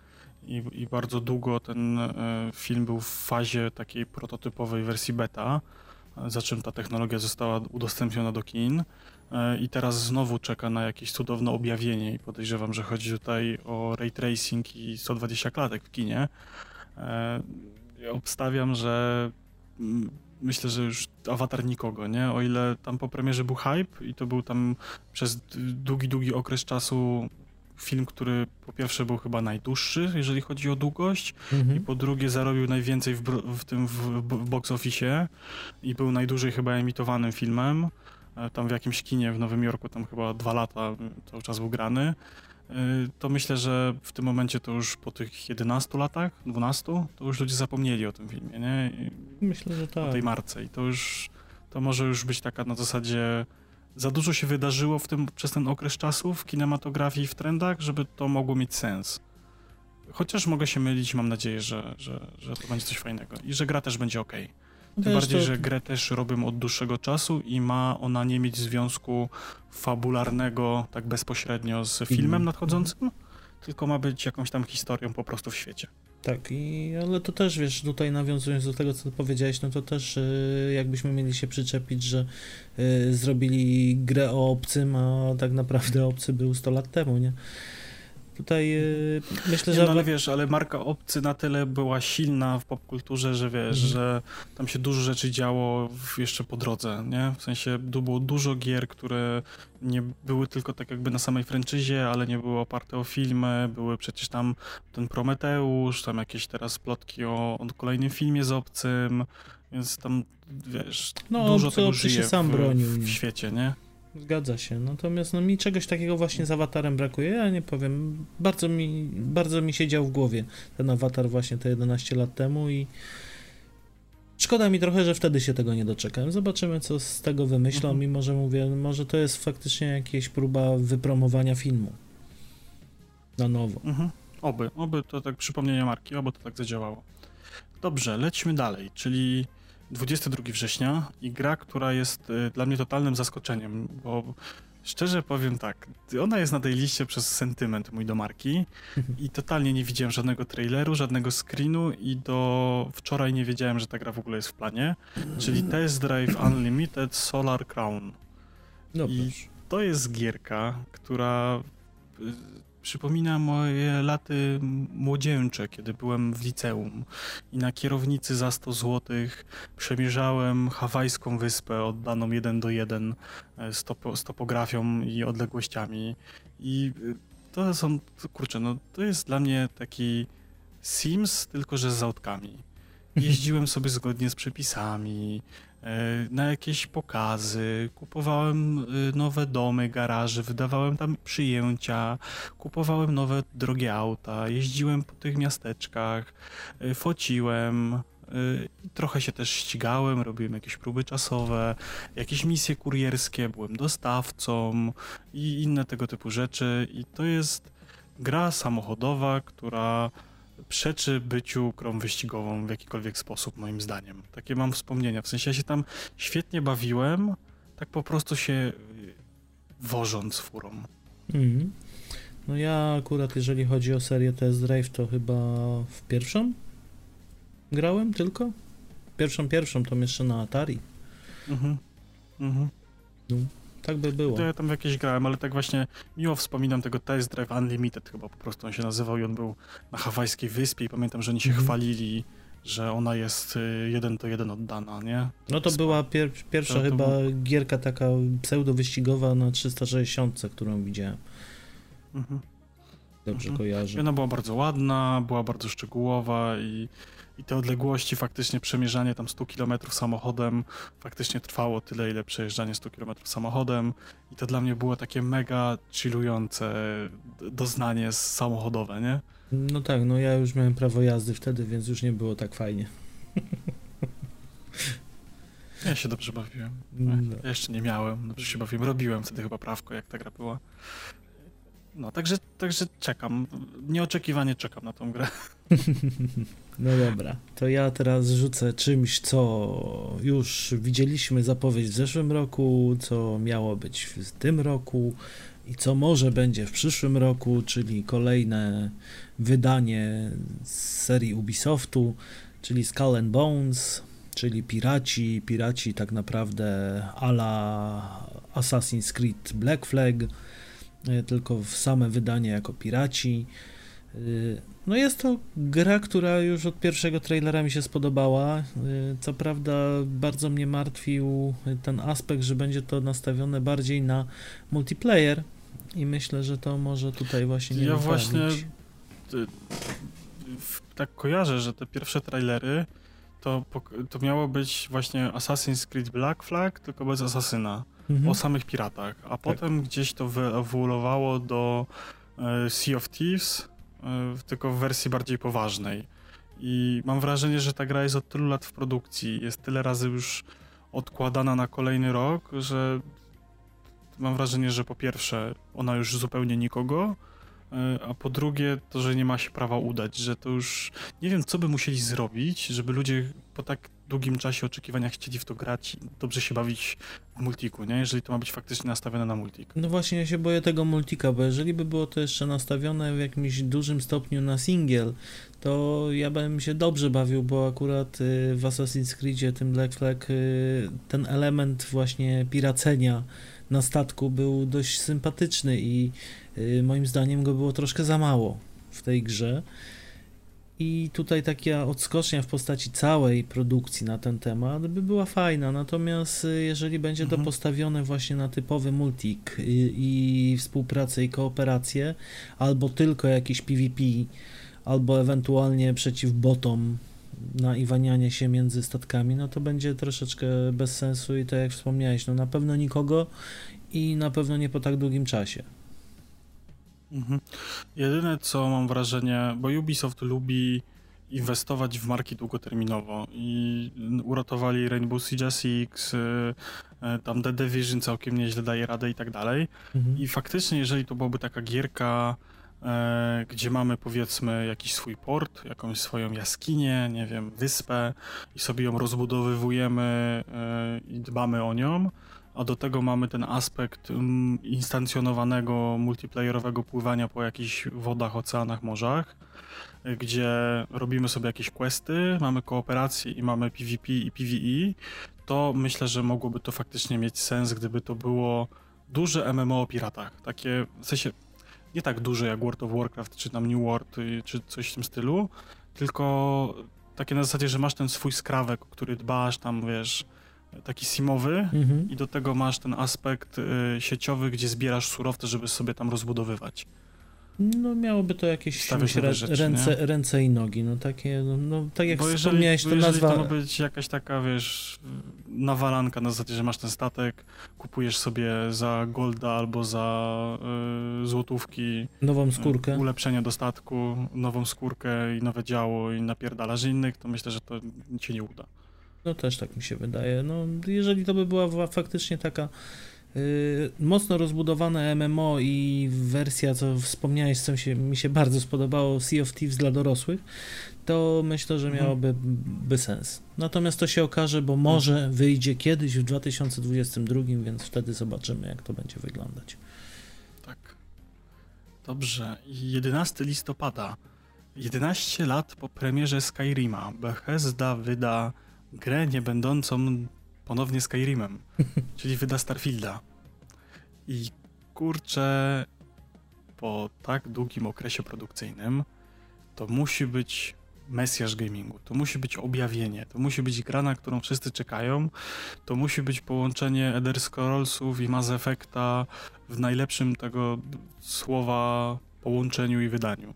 I, i bardzo długo ten e, film był w fazie takiej prototypowej wersji beta, za czym ta technologia została udostępniona do kin. E, I teraz znowu czeka na jakieś cudowne objawienie i podejrzewam, że chodzi tutaj o ray tracing i 120 klatek w kinie. E, obstawiam, że mm, myślę, że już awatar nikogo, nie? O ile tam po premierze był hype i to był tam przez długi, długi okres czasu film, który po pierwsze był chyba najdłuższy, jeżeli chodzi o długość, mhm. i po drugie zarobił najwięcej w, w tym w, w box office i był najdłużej chyba emitowanym filmem. E, tam w jakimś kinie w Nowym Jorku, tam chyba dwa lata cały czas był grany. Y, to myślę, że w tym momencie to już po tych 11 latach, 12, to już ludzie zapomnieli o tym filmie, nie? Myślę, że tak. O tej marce i to już, to może już być taka na zasadzie za dużo się wydarzyło w tym, przez ten okres czasu w kinematografii i w trendach, żeby to mogło mieć sens. Chociaż mogę się mylić, mam nadzieję, że, że, że to będzie coś fajnego i że gra też będzie ok. Tym Wiesz, bardziej, to- że grę też robią od dłuższego czasu i ma ona nie mieć związku fabularnego tak bezpośrednio z filmem Filmem. nadchodzącym, tylko ma być jakąś tam historią po prostu w świecie. Tak, i, ale to też wiesz, tutaj nawiązując do tego, co powiedziałeś, no to też y, jakbyśmy mieli się przyczepić, że y, zrobili grę o obcym, a tak naprawdę obcy był 100 lat temu, nie? Tutaj y, myślę, że. no ale wiesz, ale marka Obcy na tyle była silna w popkulturze, że wiesz, Mhm. że tam się dużo rzeczy działo jeszcze po drodze, nie? W sensie było dużo gier, które nie były tylko tak jakby na samej franczyzie, ale nie były oparte o filmy, były przecież tam ten Prometeusz, tam jakieś teraz plotki o, o kolejnym filmie z Obcym, więc tam, wiesz, No, dużo Obcy- tego Obcy się żyje sam w, bronił. w świecie, nie? Zgadza się. Natomiast no, mi czegoś takiego właśnie z awatarem brakuje. Ja nie powiem. Bardzo mi, bardzo mi siedział w głowie ten awatar właśnie te 11 lat temu i szkoda mi trochę, że wtedy się tego nie doczekałem. Zobaczymy, co z tego wymyślą Mhm. i może mówię, może to jest faktycznie jakaś próba wypromowania filmu na nowo. Mhm. Oby, oby to tak przypomnienie marki, oby to tak zadziałało. Dobrze, lećmy dalej, czyli 22 września i gra, która jest y, dla mnie totalnym zaskoczeniem, bo szczerze powiem tak, ona jest na tej liście przez sentyment mój do marki i totalnie nie widziałem żadnego traileru, żadnego screenu i do wczoraj nie wiedziałem, że ta gra w ogóle jest w planie, czyli Test Drive Unlimited Solar Crown. No I- proszę. To jest gierka, która y, przypomina moje laty młodzieńcze, kiedy byłem w liceum i na kierownicy za 100 zł przemierzałem hawajską wyspę oddaną 1 do 1 e, z, topo, z topografią i odległościami. I y, to są, kurczę, no to jest dla mnie taki Sims, tylko że z autkami. Jeździłem sobie zgodnie z przepisami, e, na jakieś pokazy, kupowałem e, nowe domy, garaże, wydawałem tam przyjęcia, kupowałem nowe drogie auta, jeździłem po tych miasteczkach, e, fociłem, e, trochę się też ścigałem, robiłem jakieś próby czasowe, jakieś misje kurierskie, byłem dostawcą i inne tego typu rzeczy. I to jest gra samochodowa, która przeczy byciu grą wyścigową w jakikolwiek sposób, moim zdaniem. Takie mam wspomnienia. W sensie ja się tam świetnie bawiłem, tak po prostu się y, wożąc furą. Mhm. No ja akurat, jeżeli chodzi o serię Test Drive, to chyba w pierwszą grałem tylko. Pierwszą, pierwszą, to jeszcze na Atari. Mhm. Mhm. Tak by było. To ja tam w jakieś grałem, ale tak właśnie miło wspominam tego Test Drive Unlimited chyba po prostu on się nazywał i on był na hawajskiej wyspie i pamiętam, że oni się Mhm. chwalili, że ona jest y, jeden do jeden oddana, nie? No to Spa- była pier pierwsza To- to chyba był- gierka taka pseudo-wyścigowa na 360, którą widziałem. Mhm. Dobrze Mhm. kojarzę. I ona była bardzo ładna, była bardzo szczegółowa i, i te odległości, faktycznie przemierzanie tam 100 km samochodem, faktycznie trwało tyle, ile przejeżdżanie 100 km samochodem i to dla mnie było takie mega chillujące doznanie samochodowe, nie? No tak, no ja już miałem prawo jazdy wtedy, więc już nie było tak fajnie. Ja się dobrze bawiłem. No. Ja jeszcze nie miałem, dobrze się bawiłem. Robiłem wtedy chyba prawko, jak ta gra była. No, także, także czekam. Nieoczekiwanie czekam na tą grę. No dobra, to ja teraz rzucę czymś, co już widzieliśmy zapowiedź w zeszłym roku, co miało być w tym roku i co może będzie w przyszłym roku, czyli kolejne wydanie z serii Ubisoftu, czyli Skull and Bones, czyli piraci, piraci tak naprawdę ala Assassin's Creed Black Flag, tylko w same wydanie jako piraci. Y, No jest to gra, która już od pierwszego trailera mi się spodobała. Y, Co prawda bardzo mnie martwił ten aspekt, że będzie to nastawione bardziej na multiplayer i myślę, że to może tutaj właśnie nie Ja wypalić. właśnie y, tak kojarzę, że te pierwsze trailery to, to miało być właśnie Assassin's Creed Black Flag, tylko bez asasyna, Mhm. o samych piratach, a potem gdzieś to wyewoluowało do e, Sea of Thieves, e, tylko w wersji bardziej poważnej. I mam wrażenie, że ta gra jest od tylu lat w produkcji, jest tyle razy już odkładana na kolejny rok, że mam wrażenie, że po pierwsze ona już zupełnie nikogo, a po drugie to, że nie ma się prawa udać, że to już nie wiem, co by musieli zrobić, żeby ludzie po tak długim czasie oczekiwania chcieli w to grać i dobrze się bawić w multiku, nie? Jeżeli to ma być faktycznie nastawione na multik. No właśnie, ja się boję tego multika, bo jeżeli by było to jeszcze nastawione w jakimś dużym stopniu na singiel, to ja bym się dobrze bawił, bo akurat y, w Assassin's Creedzie, tym Black Flag, y, ten element właśnie piracenia na statku był dość sympatyczny i y, moim zdaniem go było troszkę za mało w tej grze. I tutaj taka odskocznia w postaci całej produkcji na ten temat by była fajna, natomiast y, jeżeli będzie to Mhm. postawione właśnie na typowy multik i, i współpracę i kooperację, albo tylko jakiś PvP, albo ewentualnie przeciw botom na iwanianie się między statkami, no to będzie troszeczkę bez sensu i tak jak wspomniałeś, no na pewno nikogo i na pewno nie po tak długim czasie. Mhm. Jedyne co mam wrażenie, bo Ubisoft lubi inwestować w marki długoterminowo i uratowali Rainbow Six Six, y, y, tam The Division całkiem nieźle daje radę i tak dalej. Mhm. I faktycznie, jeżeli to byłaby taka gierka, gdzie mamy powiedzmy jakiś swój port, jakąś swoją jaskinię, nie wiem, wyspę i sobie ją rozbudowywujemy e, i dbamy o nią, a do tego mamy ten aspekt mm, instancjonowanego, multiplayerowego pływania po jakichś wodach, oceanach, morzach, e, gdzie robimy sobie jakieś questy, mamy kooperację i mamy PvP i PvE, to myślę, że mogłoby to faktycznie mieć sens, gdyby to było duże MMO o piratach. Takie, w sensie, nie tak duże jak World of Warcraft, czy tam New World, y, czy coś w tym stylu, tylko takie na zasadzie, że masz ten swój skrawek, o który dbasz, tam wiesz, taki simowy Mhm. i do tego masz ten aspekt y, sieciowy, gdzie zbierasz surowce, żeby sobie tam rozbudowywać. No miałoby to jakieś nowe rzeczy, ręce, nie? ręce i nogi, no takie, no, no tak jak Bo jeżeli, wspomniałeś, bo to jeżeli nazwa... to ma być jakaś taka, wiesz, nawalanka na zasadzie, że masz ten statek, kupujesz sobie za golda albo za y, złotówki Nową skórkę. ulepszenia do statku, nową skórkę i nowe działo i napierdalasz innych, to myślę, że to ci nie uda. No też tak mi się wydaje. No, jeżeli to by była faktycznie taka y, mocno rozbudowane MMO i wersja, co wspomniałeś, co mi się, mi się bardzo spodobało, Sea of Thieves dla dorosłych, to myślę, że Mhm. miałoby by sens. Natomiast to się okaże, bo może wyjdzie kiedyś w 2022, więc wtedy zobaczymy, jak to będzie wyglądać. Tak. Dobrze. I 11 listopada. 11 lat po premierze Skyrima. Bethesda wyda grę nie będącą ponownie Skyrimem, czyli wyda Starfielda. I kurczę, po tak długim okresie produkcyjnym to musi być mesjasz gamingu, to musi być objawienie, to musi być gra, na którą wszyscy czekają, to musi być połączenie Elder Scrollsów i Mass Effecta w najlepszym tego słowa połączeniu i wydaniu.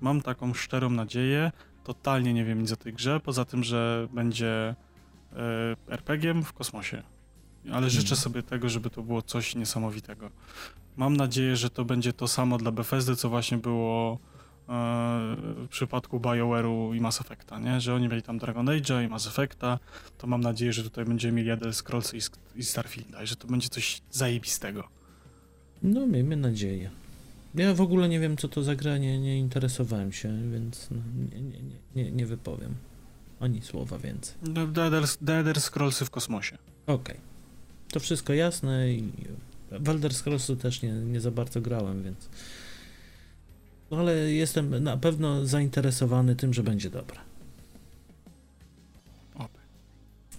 Mam taką szczerą nadzieję. Totalnie nie wiem nic o tej grze, poza tym, że będzie e, RPG-iem w kosmosie. Ale życzę Mhm. sobie tego, żeby to było coś niesamowitego. Mam nadzieję, że to będzie to samo dla Bethesdy, co właśnie było e, w przypadku BioWare'u i Mass Effecta, nie? Że oni mieli tam Dragon Age'a i Mass Effecta, to mam nadzieję, że tutaj będziemy mieli Elder Scrolls i, i Starfielda i że to będzie coś zajebistego. No, miejmy nadzieję. Ja w ogóle nie wiem, co to za gra, nie, nie interesowałem się, więc no, nie, nie, nie, nie wypowiem ani słowa więcej. The, The, Elder, Scrollsy w kosmosie. Okej. To wszystko jasne i w Elder Scrollsy też nie, nie za bardzo grałem, więc... No, ale jestem na pewno zainteresowany tym, że będzie dobra.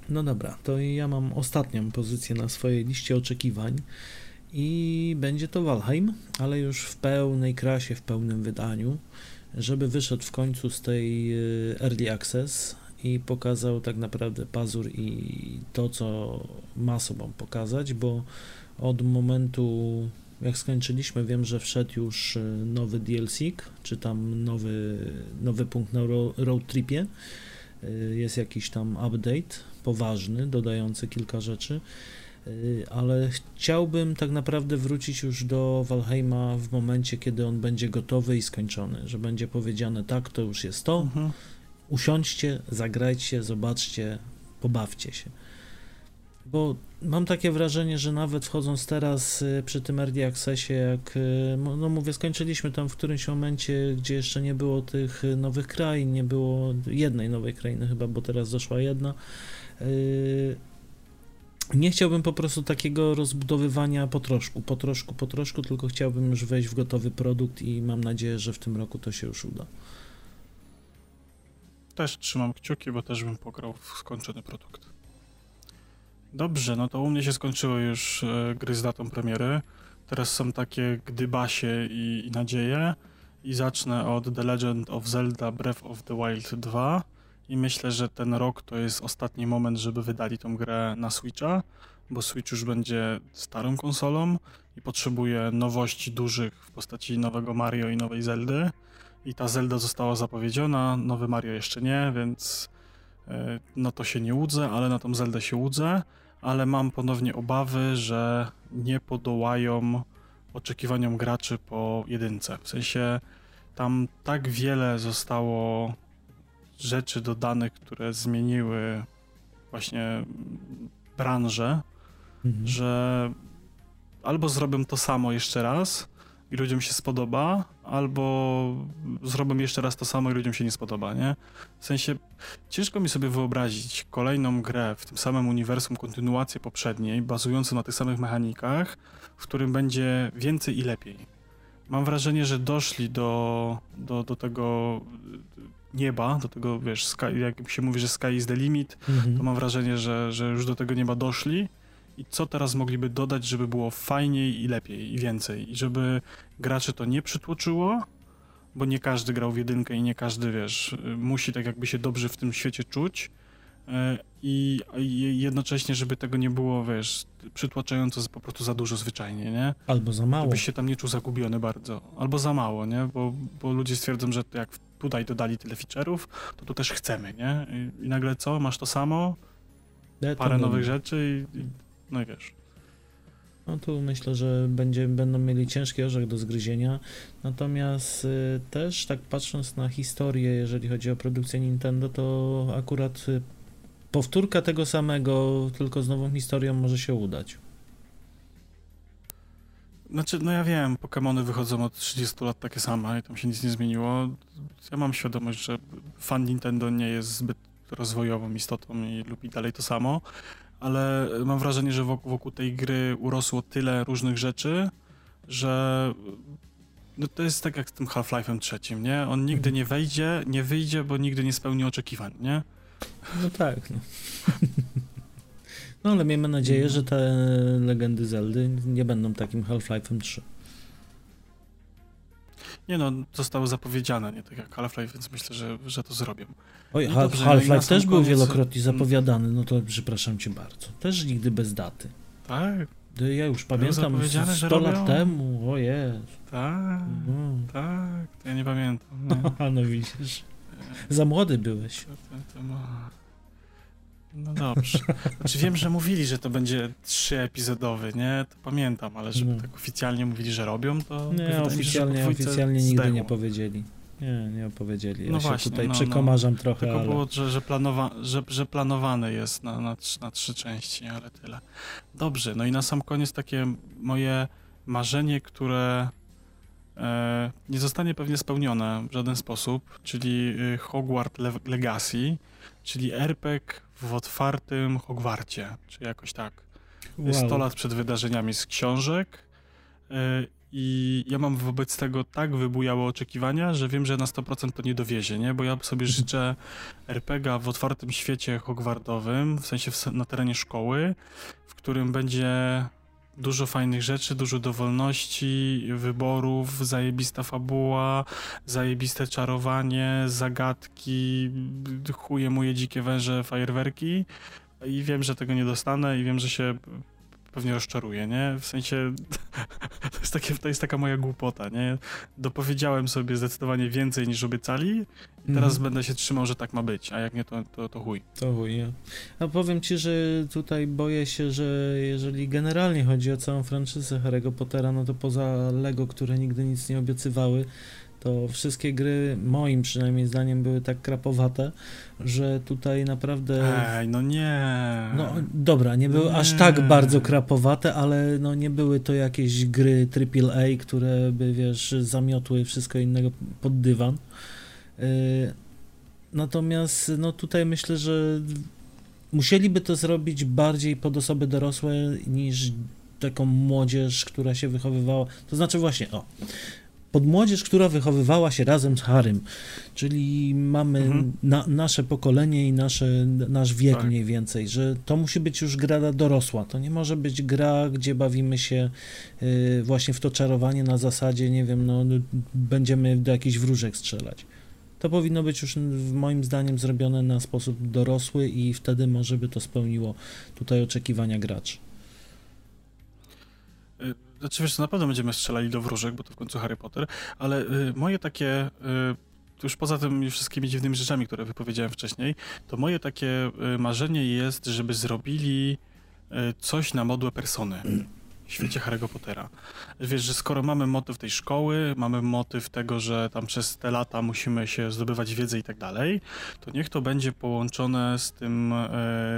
No dobra, to ja mam ostatnią pozycję na swojej liście oczekiwań i będzie to Valheim, ale już w pełnej krasie, w pełnym wydaniu, żeby wyszedł w końcu z tej y, Early Access i pokazał tak naprawdę pazur i to, co ma sobą pokazać, bo od momentu jak skończyliśmy, wiem, że wszedł już y, nowy DLC, czy tam nowy, nowy punkt na ro- road tripie, Y, jest jakiś tam update poważny, dodający kilka rzeczy, y, ale chciałbym tak naprawdę wrócić już do Valheima w momencie, kiedy on będzie gotowy i skończony, że będzie powiedziane tak, to już jest to, Mhm. Usiądźcie, zagrajcie, zobaczcie, pobawcie się. Bo mam takie wrażenie, że nawet wchodząc teraz y, przy tym Early Accessie, jak, y, no mówię, skończyliśmy tam w którymś momencie, gdzie jeszcze nie było tych y, nowych krain, nie było jednej nowej krainy chyba, bo teraz doszła jedna. Nie chciałbym po prostu takiego rozbudowywania po troszku, po troszku, po troszku, tylko chciałbym już wejść w gotowy produkt i mam nadzieję, że w tym roku to się już uda. Też trzymam kciuki, bo też bym pograł w skończony produkt. Dobrze, no to u mnie się skończyły już e, gry z datą premiery. Teraz są takie gdybasie i, i nadzieje. I zacznę od The Legend of Zelda Breath of the Wild 2. I myślę, że ten rok to jest ostatni moment, żeby wydali tą grę na Switcha, bo Switch już będzie starą konsolą i potrzebuje nowości dużych w postaci nowego Mario i nowej Zeldy. I ta Zelda została zapowiedziana, nowy Mario jeszcze nie, więc no to się nie łudzę, ale na tą Zeldę się łudzę, ale mam ponownie obawy, że nie podołają oczekiwaniom graczy po jedynce. W sensie tam tak wiele zostało rzeczy dodanych, które zmieniły właśnie branżę, Mhm. że albo zrobią to samo jeszcze raz i ludziom się spodoba, albo zrobią jeszcze raz to samo i ludziom się nie spodoba, nie? W sensie ciężko mi sobie wyobrazić kolejną grę w tym samym uniwersum, kontynuację poprzedniej, bazującą na tych samych mechanikach, w którym będzie więcej i lepiej. Mam wrażenie, że doszli do, do, do tego nieba, do tego, wiesz, sky, jak się mówi, że sky is the limit, Mhm. to mam wrażenie, że, że już do tego nieba doszli i co teraz mogliby dodać, żeby było fajniej i lepiej i więcej i żeby graczy to nie przytłoczyło, bo nie każdy grał w jedynkę i nie każdy, wiesz, musi tak jakby się dobrze w tym świecie czuć y, i, jednocześnie, żeby tego nie było, wiesz, przytłaczająco za- po prostu za dużo zwyczajnie, nie? Albo za mało. Żebyś się tam nie czuł zagubiony bardzo, albo za mało, nie? Bo, bo ludzie stwierdzą, że jak tutaj dodali tyle feature'ów, to tu też chcemy, nie? I, nagle co? Masz to samo? Ja parę nowych rzeczy i, i no i wiesz. No tu myślę, że będzie, będą mieli ciężki orzech do zgryzienia. Natomiast y, też tak patrząc na historię, jeżeli chodzi o produkcję Nintendo, to akurat y, powtórka tego samego, tylko z nową historią może się udać. Znaczy, no ja wiem, Pokémony wychodzą od 30 lat takie same i tam się nic nie zmieniło. Ja mam świadomość, że fan Nintendo nie jest zbyt rozwojową istotą i lubi dalej to samo, ale mam wrażenie, że wokół, wokół tej gry urosło tyle różnych rzeczy, że no to jest tak jak z tym Half-Life'em trzecim, nie? On nigdy nie wejdzie, nie wyjdzie, bo nigdy nie spełni oczekiwań, nie? No tak. No, no ale miejmy nadzieję, że te legendy Zeldy nie będą takim Half-Life'em 3. Nie no, zostały zapowiedziane, nie tak jak Half-Life, więc myślę, że, że to zrobią. Oj, No no Half-Life też był wielokrotnie zapowiadany, no to przepraszam cię bardzo. Też nigdy bez daty. Tak, Ja już pamiętam zapowiedziane, że 100 lat robią? temu, o jest. tak, No. tak, to ja nie pamiętam. A no widzisz. Za młody byłeś. To, to, to ma... No dobrze. Znaczy wiem, że mówili, że to będzie trzyepizodowy, nie? To pamiętam, ale żeby No. tak oficjalnie mówili, że robią, to Nie, mi się, oficjalnie, oficjalnie nigdy zdechło. nie powiedzieli. Nie, nie opowiedzieli. Ja No się właśnie, tutaj no, przekomarzam trochę, Tylko ale... było, że, że, planowa że, że planowane jest na, na, trz- na trzy części, ale tyle. Dobrze, no i na sam koniec takie moje marzenie, które e, nie zostanie pewnie spełnione w żaden sposób, czyli y, Hogwarts Le Legacy, czyli RPG w otwartym Hogwarcie, czy jakoś tak. Wow. 100 lat przed wydarzeniami z książek y, i ja mam wobec tego tak wybujałe oczekiwania, że wiem, że na 100% to nie dowiezie, nie? Bo ja sobie życzę RPGa w otwartym świecie hogwartowym, w sensie na terenie szkoły, w którym będzie dużo fajnych rzeczy, dużo dowolności, wyborów, zajebista fabuła, zajebiste czarowanie, zagadki, chuje moje dzikie węże, fajerwerki. I wiem, że tego nie dostanę i wiem, że się pewnie rozczaruję, nie? W sensie to jest, takie, to jest taka moja głupota, nie? Dopowiedziałem sobie zdecydowanie więcej niż obiecali i teraz Mhm. będę się trzymał, że tak ma być, a jak nie, to, to, to chuj. To chuj, nie. A powiem ci, że tutaj boję się, że jeżeli generalnie chodzi o całą franczyzę Harry'ego Pottera, no to poza Lego, które nigdy nic nie obiecywały, to wszystkie gry, moim przynajmniej zdaniem, były tak krapowate, że tutaj naprawdę... Ej, no nie. No dobra, nie były aż Nie. tak bardzo krapowate, ale no nie były to jakieś gry AAA, które by, wiesz, zamiotły wszystko innego pod dywan. Yy, Natomiast no tutaj myślę, że musieliby to zrobić bardziej pod osoby dorosłe niż taką młodzież, która się wychowywała. To znaczy właśnie, o, pod młodzież, która wychowywała się razem z Harym, czyli mamy Mhm. na, nasze pokolenie i nasze, nasz wiek Tak. mniej więcej, że to musi być już gra dorosła. To nie może być gra, gdzie bawimy się y, właśnie w to czarowanie na zasadzie, nie wiem, no będziemy do jakichś wróżek strzelać. To powinno być już moim zdaniem zrobione na sposób dorosły i wtedy może by to spełniło tutaj oczekiwania graczy. Znaczy wiesz, na pewno będziemy strzelali do wróżek, bo to w końcu Harry Potter, ale y, moje takie, y, już poza tymi wszystkimi dziwnymi rzeczami, które wypowiedziałem wcześniej, to moje takie y, marzenie jest, żeby zrobili y, coś na modłę persony świecie Harry'ego Pottera. Wiesz, że skoro mamy motyw tej szkoły, mamy motyw tego, że tam przez te lata musimy się zdobywać wiedzę i tak dalej, to niech to będzie połączone z tym e,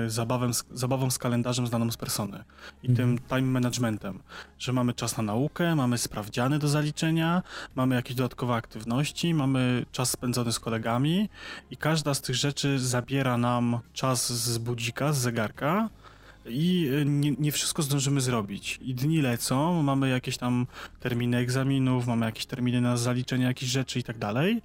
zabawem, z, zabawą z kalendarzem znaną z persony i Mhm. tym time managementem, że mamy czas na naukę, mamy sprawdziany do zaliczenia, mamy jakieś dodatkowe aktywności, mamy czas spędzony z kolegami i każda z tych rzeczy zabiera nam czas z budzika, z zegarka i e, nie, nie wszystko zdążymy zrobić. I dni lecą, mamy jakieś tam terminy egzaminów, mamy jakieś terminy na zaliczenie jakichś rzeczy i tak dalej.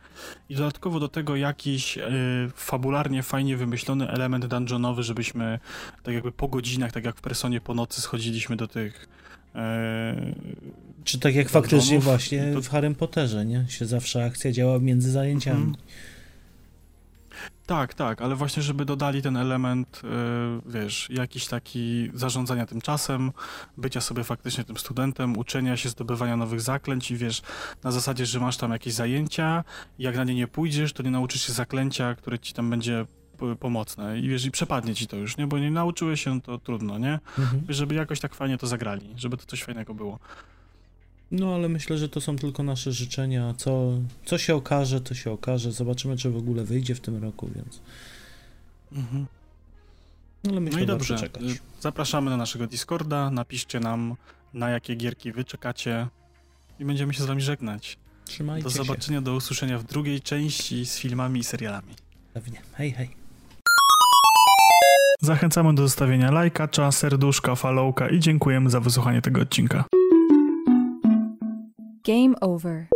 I dodatkowo do tego jakiś e, fabularnie fajnie wymyślony element dungeonowy, żebyśmy tak jakby po godzinach, tak jak w Personie po nocy schodziliśmy do tych e, Czy tak jak faktycznie właśnie to- w Harrym Potterze, nie? Się zawsze akcja działa między zajęciami. Tak, tak, ale właśnie, żeby dodali ten element, y, wiesz, jakiś taki zarządzania tym czasem, bycia sobie faktycznie tym studentem, uczenia się, zdobywania nowych zaklęć i wiesz, na zasadzie, że masz tam jakieś zajęcia, i jak na nie nie pójdziesz, to nie nauczysz się zaklęcia, które ci tam będzie pomocne i wiesz, i przepadnie ci to już, nie? Bo nie nauczyłeś się, to trudno, nie? Mhm. Żeby jakoś tak fajnie to zagrali, żeby to coś fajnego było. No ale myślę, że to są tylko nasze życzenia. Co, co się okaże, to się okaże. Zobaczymy, czy w ogóle wyjdzie w tym roku, więc. Mhm. No, ale myślę, No i dobrze, czekać. zapraszamy na naszego Discorda, napiszcie nam, na jakie gierki wy czekacie i będziemy się z wami żegnać. Trzymajcie Do się. zobaczenia, do usłyszenia w drugiej części z filmami i serialami. Pewnie. Hej, hej. Zachęcamy do zostawienia lajka, serduszka, followka i dziękujemy za wysłuchanie tego odcinka. Game over.